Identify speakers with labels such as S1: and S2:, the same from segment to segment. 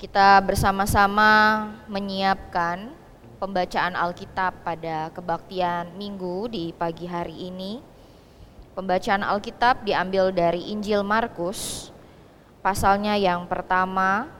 S1: Kita bersama-sama menyiapkan pembacaan Alkitab pada kebaktian Minggu di pagi hari ini. Pembacaan Alkitab diambil dari Injil Markus, pasalnya yang pertama,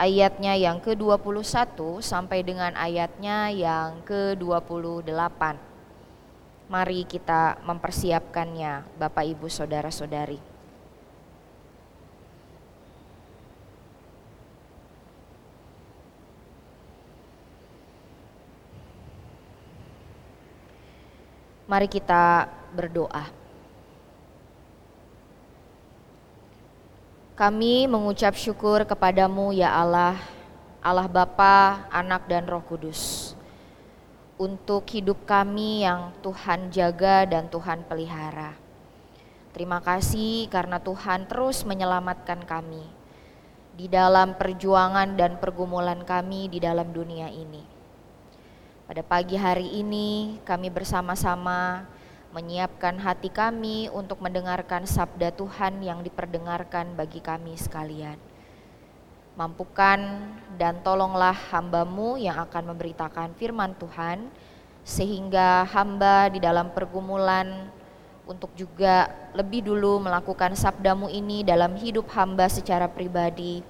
S1: ayatnya yang ke-21 sampai dengan ayatnya yang ke-28. Mari kita mempersiapkannya, Bapak Ibu Saudara-saudari. Mari kita berdoa. Kami mengucap syukur kepadamu ya Allah, Allah Bapa, Anak dan Roh Kudus. Untuk hidup kami yang Tuhan jaga dan Tuhan pelihara. Terima kasih karena Tuhan terus menyelamatkan kami di dalam perjuangan dan pergumulan kami di dalam dunia ini. Pada pagi hari ini kami bersama-sama menyiapkan hati kami untuk mendengarkan sabda Tuhan yang diperdengarkan bagi kami sekalian. Mampukan dan tolonglah hambamu yang akan memberitakan firman Tuhan sehingga hamba di dalam pergumulan untuk juga lebih dulu melakukan sabdamu ini dalam hidup hamba secara pribadi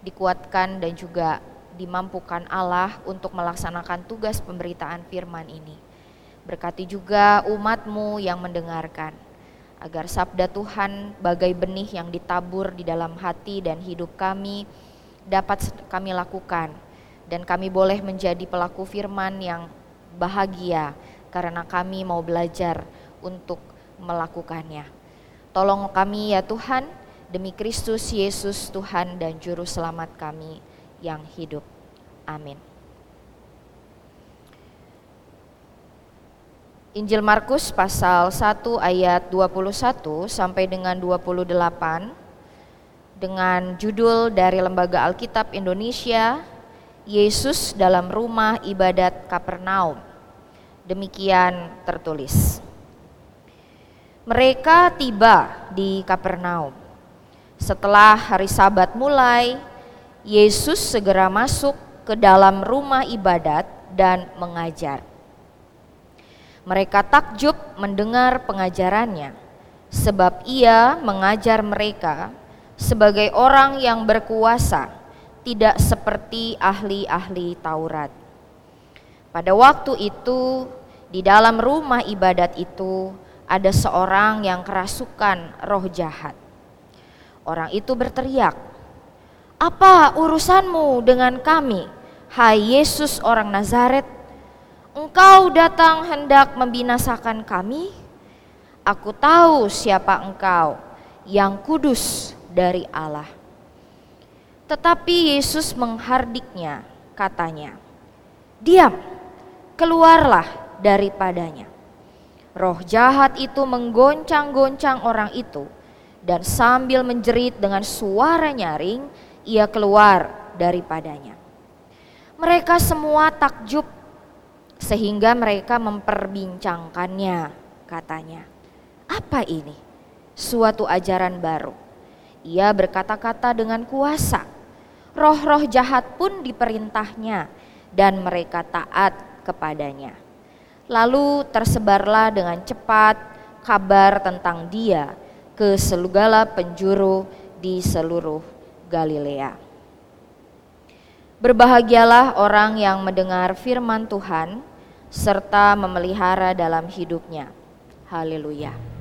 S1: dikuatkan dan juga dimampukan Allah untuk melaksanakan tugas pemberitaan firman ini. Berkati juga umatmu yang mendengarkan, agar sabda Tuhan bagai benih yang ditabur di dalam hati dan hidup kami dapat kami lakukan, dan kami boleh menjadi pelaku firman yang bahagia karena kami mau belajar untuk melakukannya. Tolong kami ya Tuhan, demi Kristus Yesus Tuhan dan Juru Selamat kami yang hidup. Amin. Injil Markus pasal 1 ayat 21 sampai dengan 28 dengan judul dari Lembaga Alkitab Indonesia Yesus dalam rumah ibadat Kapernaum. Demikian tertulis. Mereka tiba di Kapernaum. Setelah hari Sabat mulai, Yesus segera masuk ke dalam rumah ibadat dan mengajar. Mereka takjub mendengar pengajarannya, sebab ia mengajar mereka sebagai orang yang berkuasa, tidak seperti ahli-ahli Taurat. Pada waktu itu, di dalam rumah ibadat itu ada seorang yang kerasukan roh jahat. Orang itu berteriak, apa urusanmu dengan kami, hai Yesus orang Nazaret? Engkau datang hendak membinasakan kami? Aku tahu siapa engkau, yang kudus dari Allah. Tetapi Yesus menghardiknya, katanya, "Diam, keluarlah daripadanya." Roh jahat itu menggoncang-goncang orang itu, dan sambil menjerit dengan suara nyaring, ia keluar daripadanya. Mereka semua takjub sehingga mereka memperbincangkannya, katanya. Apa ini? Suatu ajaran baru. Ia berkata-kata dengan kuasa. Roh-roh jahat pun diperintahnya dan mereka taat kepadanya. Lalu tersebarlah dengan cepat kabar tentang dia ke segala penjuru di seluruh Galilea. Berbahagialah orang yang mendengar firman Tuhan serta memelihara dalam hidupnya. Haleluya.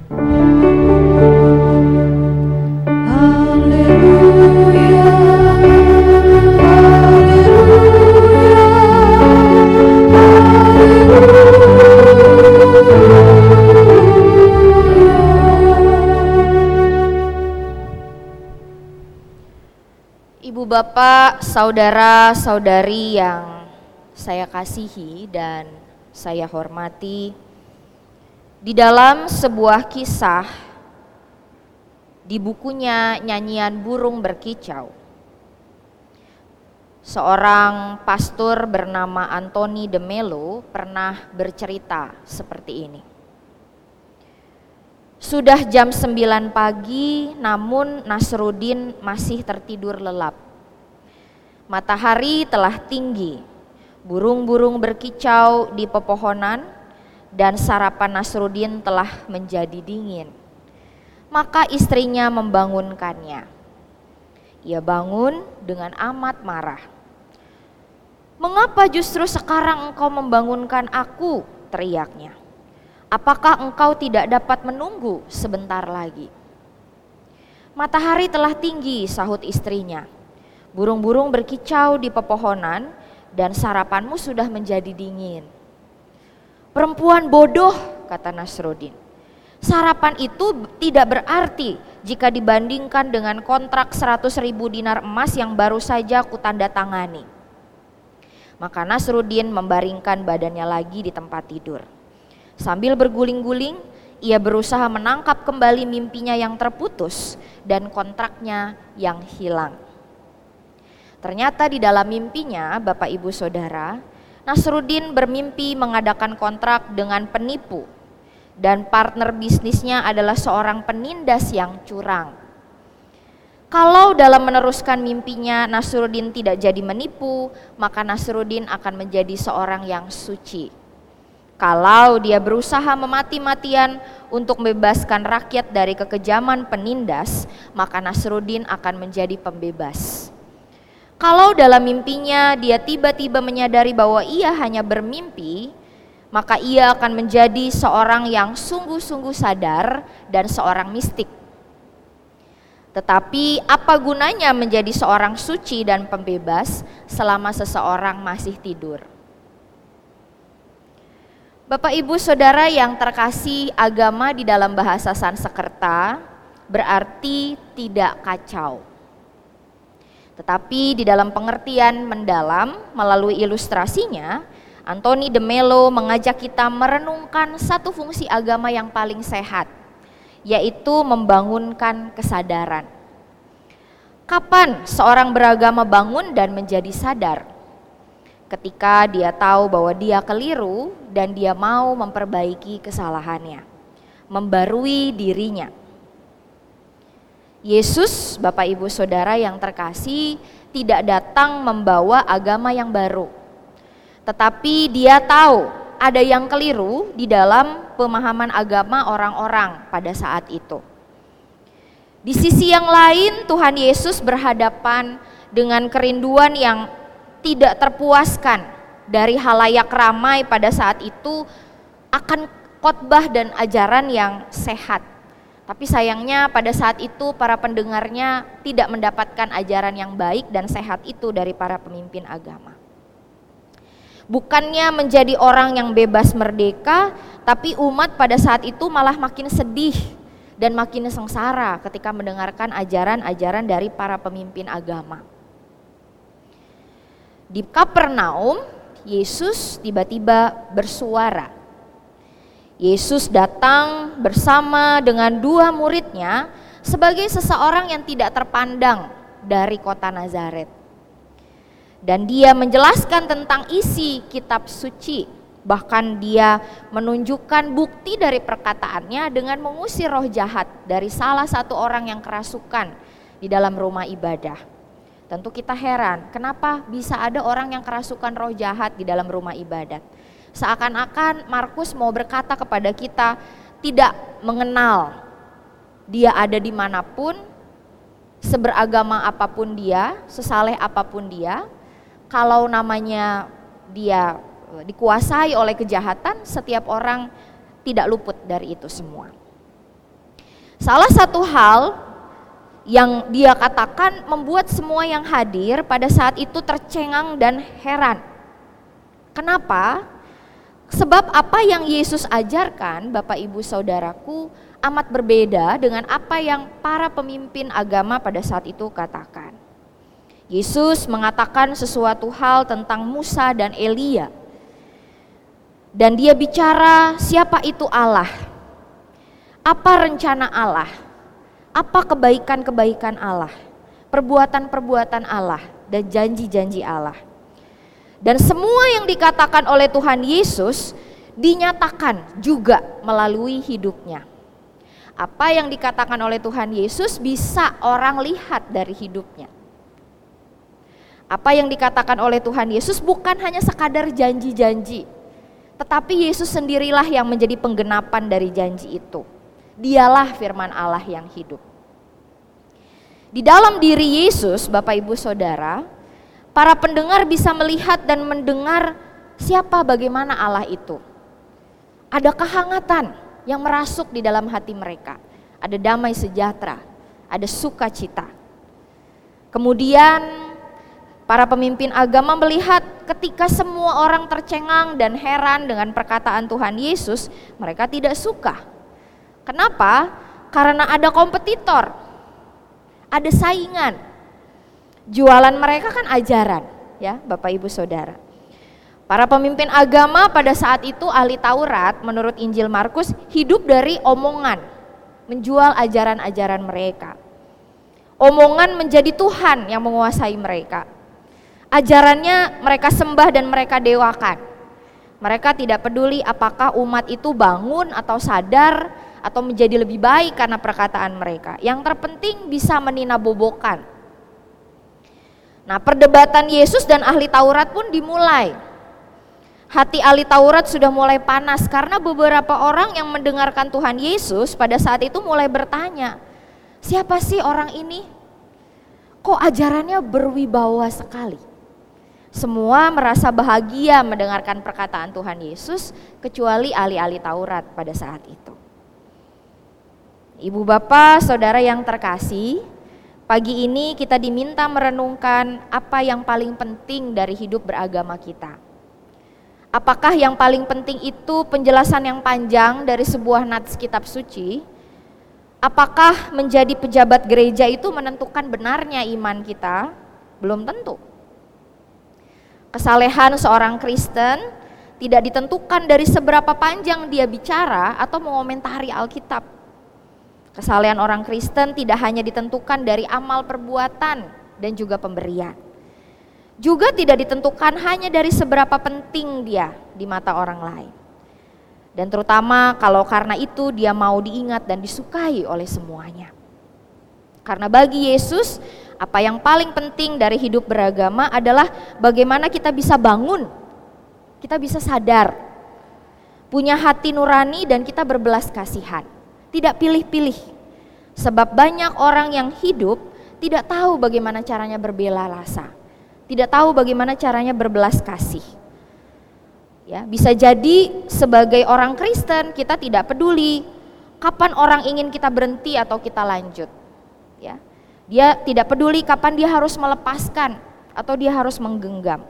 S1: Bapak, saudara-saudari yang saya kasihi dan saya hormati, di dalam sebuah kisah di bukunya Nyanyian Burung Berkicau, seorang pastor bernama Anthony de Melo pernah bercerita seperti ini. Sudah jam 9 pagi namun Nasruddin masih tertidur lelap Matahari telah tinggi, burung-burung berkicau di pepohonan, dan sarapan Nasrudin telah menjadi dingin. Maka istrinya membangunkannya. Ia bangun dengan amat marah. Mengapa justru sekarang engkau membangunkan aku? teriaknya. Apakah engkau tidak dapat menunggu sebentar lagi? Matahari telah tinggi, sahut istrinya. Burung-burung berkicau di pepohonan dan sarapanmu sudah menjadi dingin. Perempuan bodoh, kata Nasruddin. Sarapan itu tidak berarti jika dibandingkan dengan kontrak 100 ribu dinar emas yang baru saja aku tanda tangani. Maka Nasruddin membaringkan badannya lagi di tempat tidur. Sambil berguling-guling, ia berusaha menangkap kembali mimpinya yang terputus dan kontraknya yang hilang. Ternyata di dalam mimpinya, Bapak Ibu Saudara, Nasruddin bermimpi mengadakan kontrak dengan penipu dan partner bisnisnya adalah seorang penindas yang curang. Kalau dalam meneruskan mimpinya Nasruddin tidak jadi menipu, maka Nasruddin akan menjadi seorang yang suci. Kalau dia berusaha memati-matian untuk membebaskan rakyat dari kekejaman penindas, maka Nasruddin akan menjadi pembebas. Kalau dalam mimpinya dia tiba-tiba menyadari bahwa ia hanya bermimpi, maka ia akan menjadi seorang yang sungguh-sungguh sadar dan seorang mistik. Tetapi apa gunanya menjadi seorang suci dan pembebas selama seseorang masih tidur? Bapak Ibu Saudara yang terkasih agama di dalam bahasa Sanskerta berarti tidak kacau. Tetapi di dalam pengertian mendalam melalui ilustrasinya, Anthony de Mello mengajak kita merenungkan satu fungsi agama yang paling sehat, yaitu membangunkan kesadaran. Kapan seorang beragama bangun dan menjadi sadar? ketika dia tahu bahwa dia keliru dan dia mau memperbaiki kesalahannya, membarui dirinya. Yesus, Bapak Ibu Saudara yang terkasih, tidak datang membawa agama yang baru, tetapi dia tahu ada yang keliru di dalam pemahaman agama orang-orang pada saat itu. Di sisi yang lain, Tuhan Yesus berhadapan dengan kerinduan yang tidak terpuaskan dari halayak ramai pada saat itu akan khotbah dan ajaran yang sehat. Tapi sayangnya pada saat itu para pendengarnya tidak mendapatkan ajaran yang baik dan sehat itu dari para pemimpin agama. Bukannya menjadi orang yang bebas merdeka, tapi umat pada saat itu malah makin sedih dan makin sengsara ketika mendengarkan ajaran-ajaran dari para pemimpin agama. Di Kapernaum, Yesus tiba-tiba bersuara. Yesus datang bersama dengan dua muridnya sebagai seseorang yang tidak terpandang dari kota Nazaret. Dan dia menjelaskan tentang isi kitab suci. Bahkan dia menunjukkan bukti dari perkataannya dengan mengusir roh jahat dari salah satu orang yang kerasukan di dalam rumah ibadah. Tentu kita heran, kenapa bisa ada orang yang kerasukan roh jahat di dalam rumah ibadat. Seakan-akan Markus mau berkata kepada kita, tidak mengenal dia ada di mana pun, seberagama apa pun dia, sesaleh apa pun dia, kalau namanya dia e, dikuasai oleh kejahatan, setiap orang tidak luput dari itu semua. Salah satu hal yang dia katakan membuat semua yang hadir pada saat itu tercengang dan heran. Kenapa? Sebab apa yang Yesus ajarkan, Bapak Ibu Saudaraku, amat berbeda dengan apa yang para pemimpin agama pada saat itu katakan. Yesus mengatakan sesuatu hal tentang Musa dan Elia. Dan dia bicara siapa itu Allah. Apa rencana Allah? apa kebaikan-kebaikan Allah, perbuatan-perbuatan Allah, dan janji-janji Allah. Dan semua yang dikatakan oleh Tuhan Yesus dinyatakan juga melalui hidupnya. Apa yang dikatakan oleh Tuhan Yesus bisa orang lihat dari hidupnya. Apa yang dikatakan oleh Tuhan Yesus bukan hanya sekadar janji-janji, tetapi Yesus sendirilah yang menjadi penggenapan dari janji itu. Dialah firman Allah yang hidup. Di dalam diri Yesus, Bapak Ibu Saudara, para pendengar bisa melihat dan mendengar siapa bagaimana Allah itu. Ada kehangatan yang merasuk di dalam hati mereka. Ada damai sejahtera, ada sukacita. Kemudian para pemimpin agama melihat ketika semua orang tercengang dan heran dengan perkataan Tuhan Yesus, mereka tidak suka. Kenapa? Karena ada kompetitor, ada saingan. Jualan mereka kan ajaran, ya, Bapak Ibu Saudara. Para pemimpin agama pada saat itu ahli Taurat menurut Injil Markus hidup dari omongan, menjual ajaran-ajaran mereka. Omongan menjadi Tuhan yang menguasai mereka. Ajarannya mereka sembah dan mereka dewakan. Mereka tidak peduli apakah umat itu bangun atau sadar atau menjadi lebih baik karena perkataan mereka. Yang terpenting bisa meninabobokan. Nah, perdebatan Yesus dan ahli Taurat pun dimulai hati ahli Taurat sudah mulai panas karena beberapa orang yang mendengarkan Tuhan Yesus pada saat itu mulai bertanya, siapa sih orang ini? Kok ajarannya berwibawa sekali? Semua merasa bahagia mendengarkan perkataan Tuhan Yesus kecuali ahli-ahli Taurat pada saat itu. Ibu bapak, saudara yang terkasih, pagi ini kita diminta merenungkan apa yang paling penting dari hidup beragama kita. Apakah yang paling penting itu penjelasan yang panjang dari sebuah nats kitab suci? Apakah menjadi pejabat gereja itu menentukan benarnya iman kita? Belum tentu. Kesalehan seorang Kristen tidak ditentukan dari seberapa panjang dia bicara atau mengomentari Alkitab. Kesalehan orang Kristen tidak hanya ditentukan dari amal perbuatan dan juga pemberian juga tidak ditentukan hanya dari seberapa penting dia di mata orang lain. Dan terutama kalau karena itu dia mau diingat dan disukai oleh semuanya. Karena bagi Yesus, apa yang paling penting dari hidup beragama adalah bagaimana kita bisa bangun, kita bisa sadar, punya hati nurani dan kita berbelas kasihan. Tidak pilih-pilih. Sebab banyak orang yang hidup tidak tahu bagaimana caranya berbela rasa tidak tahu bagaimana caranya berbelas kasih. Ya, bisa jadi sebagai orang Kristen kita tidak peduli kapan orang ingin kita berhenti atau kita lanjut. Ya. Dia tidak peduli kapan dia harus melepaskan atau dia harus menggenggam.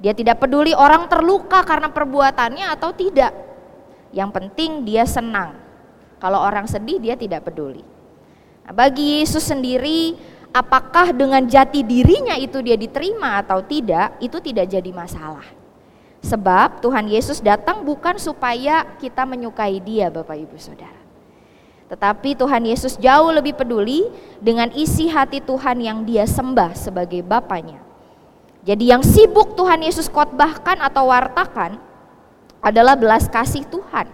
S1: Dia tidak peduli orang terluka karena perbuatannya atau tidak. Yang penting dia senang. Kalau orang sedih dia tidak peduli. Nah, bagi Yesus sendiri apakah dengan jati dirinya itu dia diterima atau tidak, itu tidak jadi masalah. Sebab Tuhan Yesus datang bukan supaya kita menyukai dia Bapak Ibu Saudara. Tetapi Tuhan Yesus jauh lebih peduli dengan isi hati Tuhan yang dia sembah sebagai Bapaknya. Jadi yang sibuk Tuhan Yesus khotbahkan atau wartakan adalah belas kasih Tuhan.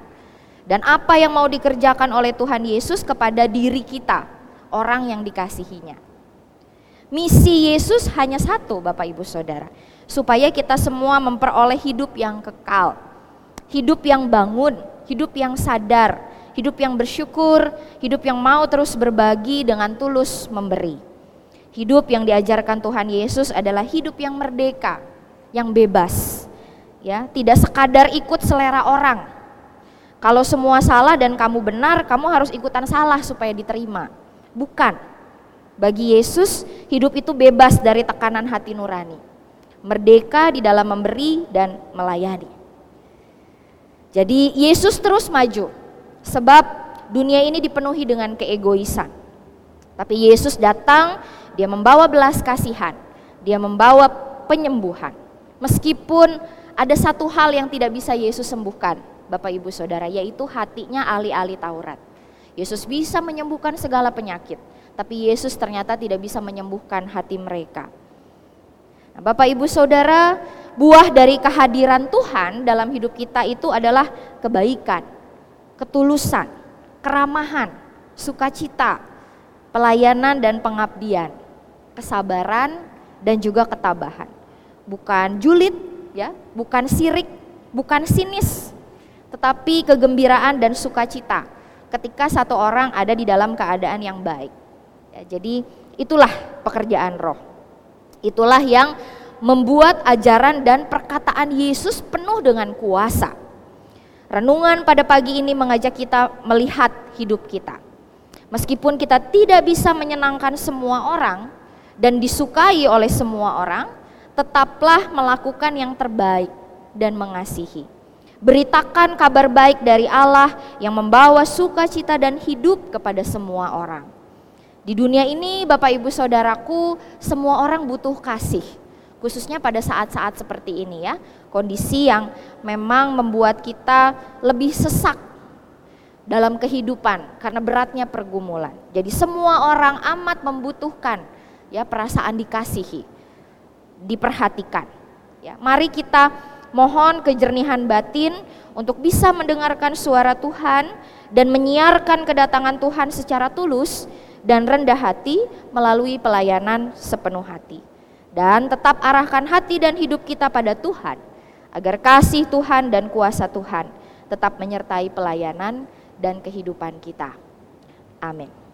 S1: Dan apa yang mau dikerjakan oleh Tuhan Yesus kepada diri kita, orang yang dikasihinya. Misi Yesus hanya satu Bapak Ibu Saudara. Supaya kita semua memperoleh hidup yang kekal. Hidup yang bangun, hidup yang sadar, hidup yang bersyukur, hidup yang mau terus berbagi dengan tulus memberi. Hidup yang diajarkan Tuhan Yesus adalah hidup yang merdeka, yang bebas. Ya, tidak sekadar ikut selera orang. Kalau semua salah dan kamu benar, kamu harus ikutan salah supaya diterima. Bukan. Bagi Yesus, hidup itu bebas dari tekanan hati nurani, merdeka di dalam memberi dan melayani. Jadi Yesus terus maju, sebab dunia ini dipenuhi dengan keegoisan. Tapi Yesus datang, dia membawa belas kasihan, dia membawa penyembuhan. Meskipun ada satu hal yang tidak bisa Yesus sembuhkan, Bapak Ibu Saudara, yaitu hatinya ahli-ahli Taurat. Yesus bisa menyembuhkan segala penyakit, tapi Yesus ternyata tidak bisa menyembuhkan hati mereka. Nah, Bapak Ibu Saudara, buah dari kehadiran Tuhan dalam hidup kita itu adalah kebaikan, ketulusan, keramahan, sukacita, pelayanan dan pengabdian, kesabaran, dan juga ketabahan. Bukan julid ya, bukan sirik, bukan sinis, tetapi kegembiraan dan sukacita ketika satu orang ada di dalam keadaan yang baik. Ya, jadi itulah pekerjaan roh. Itulah yang membuat ajaran dan perkataan Yesus penuh dengan kuasa. Renungan pada pagi ini mengajak kita melihat hidup kita. Meskipun kita tidak bisa menyenangkan semua orang dan disukai oleh semua orang, tetaplah melakukan yang terbaik dan mengasihi. Beritakan kabar baik dari Allah yang membawa sukacita dan hidup kepada semua orang. Di dunia ini, Bapak Ibu Saudaraku, semua orang butuh kasih, khususnya pada saat-saat seperti ini ya, kondisi yang memang membuat kita lebih sesak dalam kehidupan karena beratnya pergumulan. Jadi semua orang amat membutuhkan ya perasaan dikasihi, diperhatikan. Ya, mari kita mohon kejernihan batin untuk bisa mendengarkan suara Tuhan dan menyiarkan kedatangan Tuhan secara tulus dan rendah hati melalui pelayanan sepenuh hati. Dan tetap arahkan hati dan hidup kita pada Tuhan agar kasih Tuhan dan kuasa Tuhan tetap menyertai pelayanan dan kehidupan kita. Amin.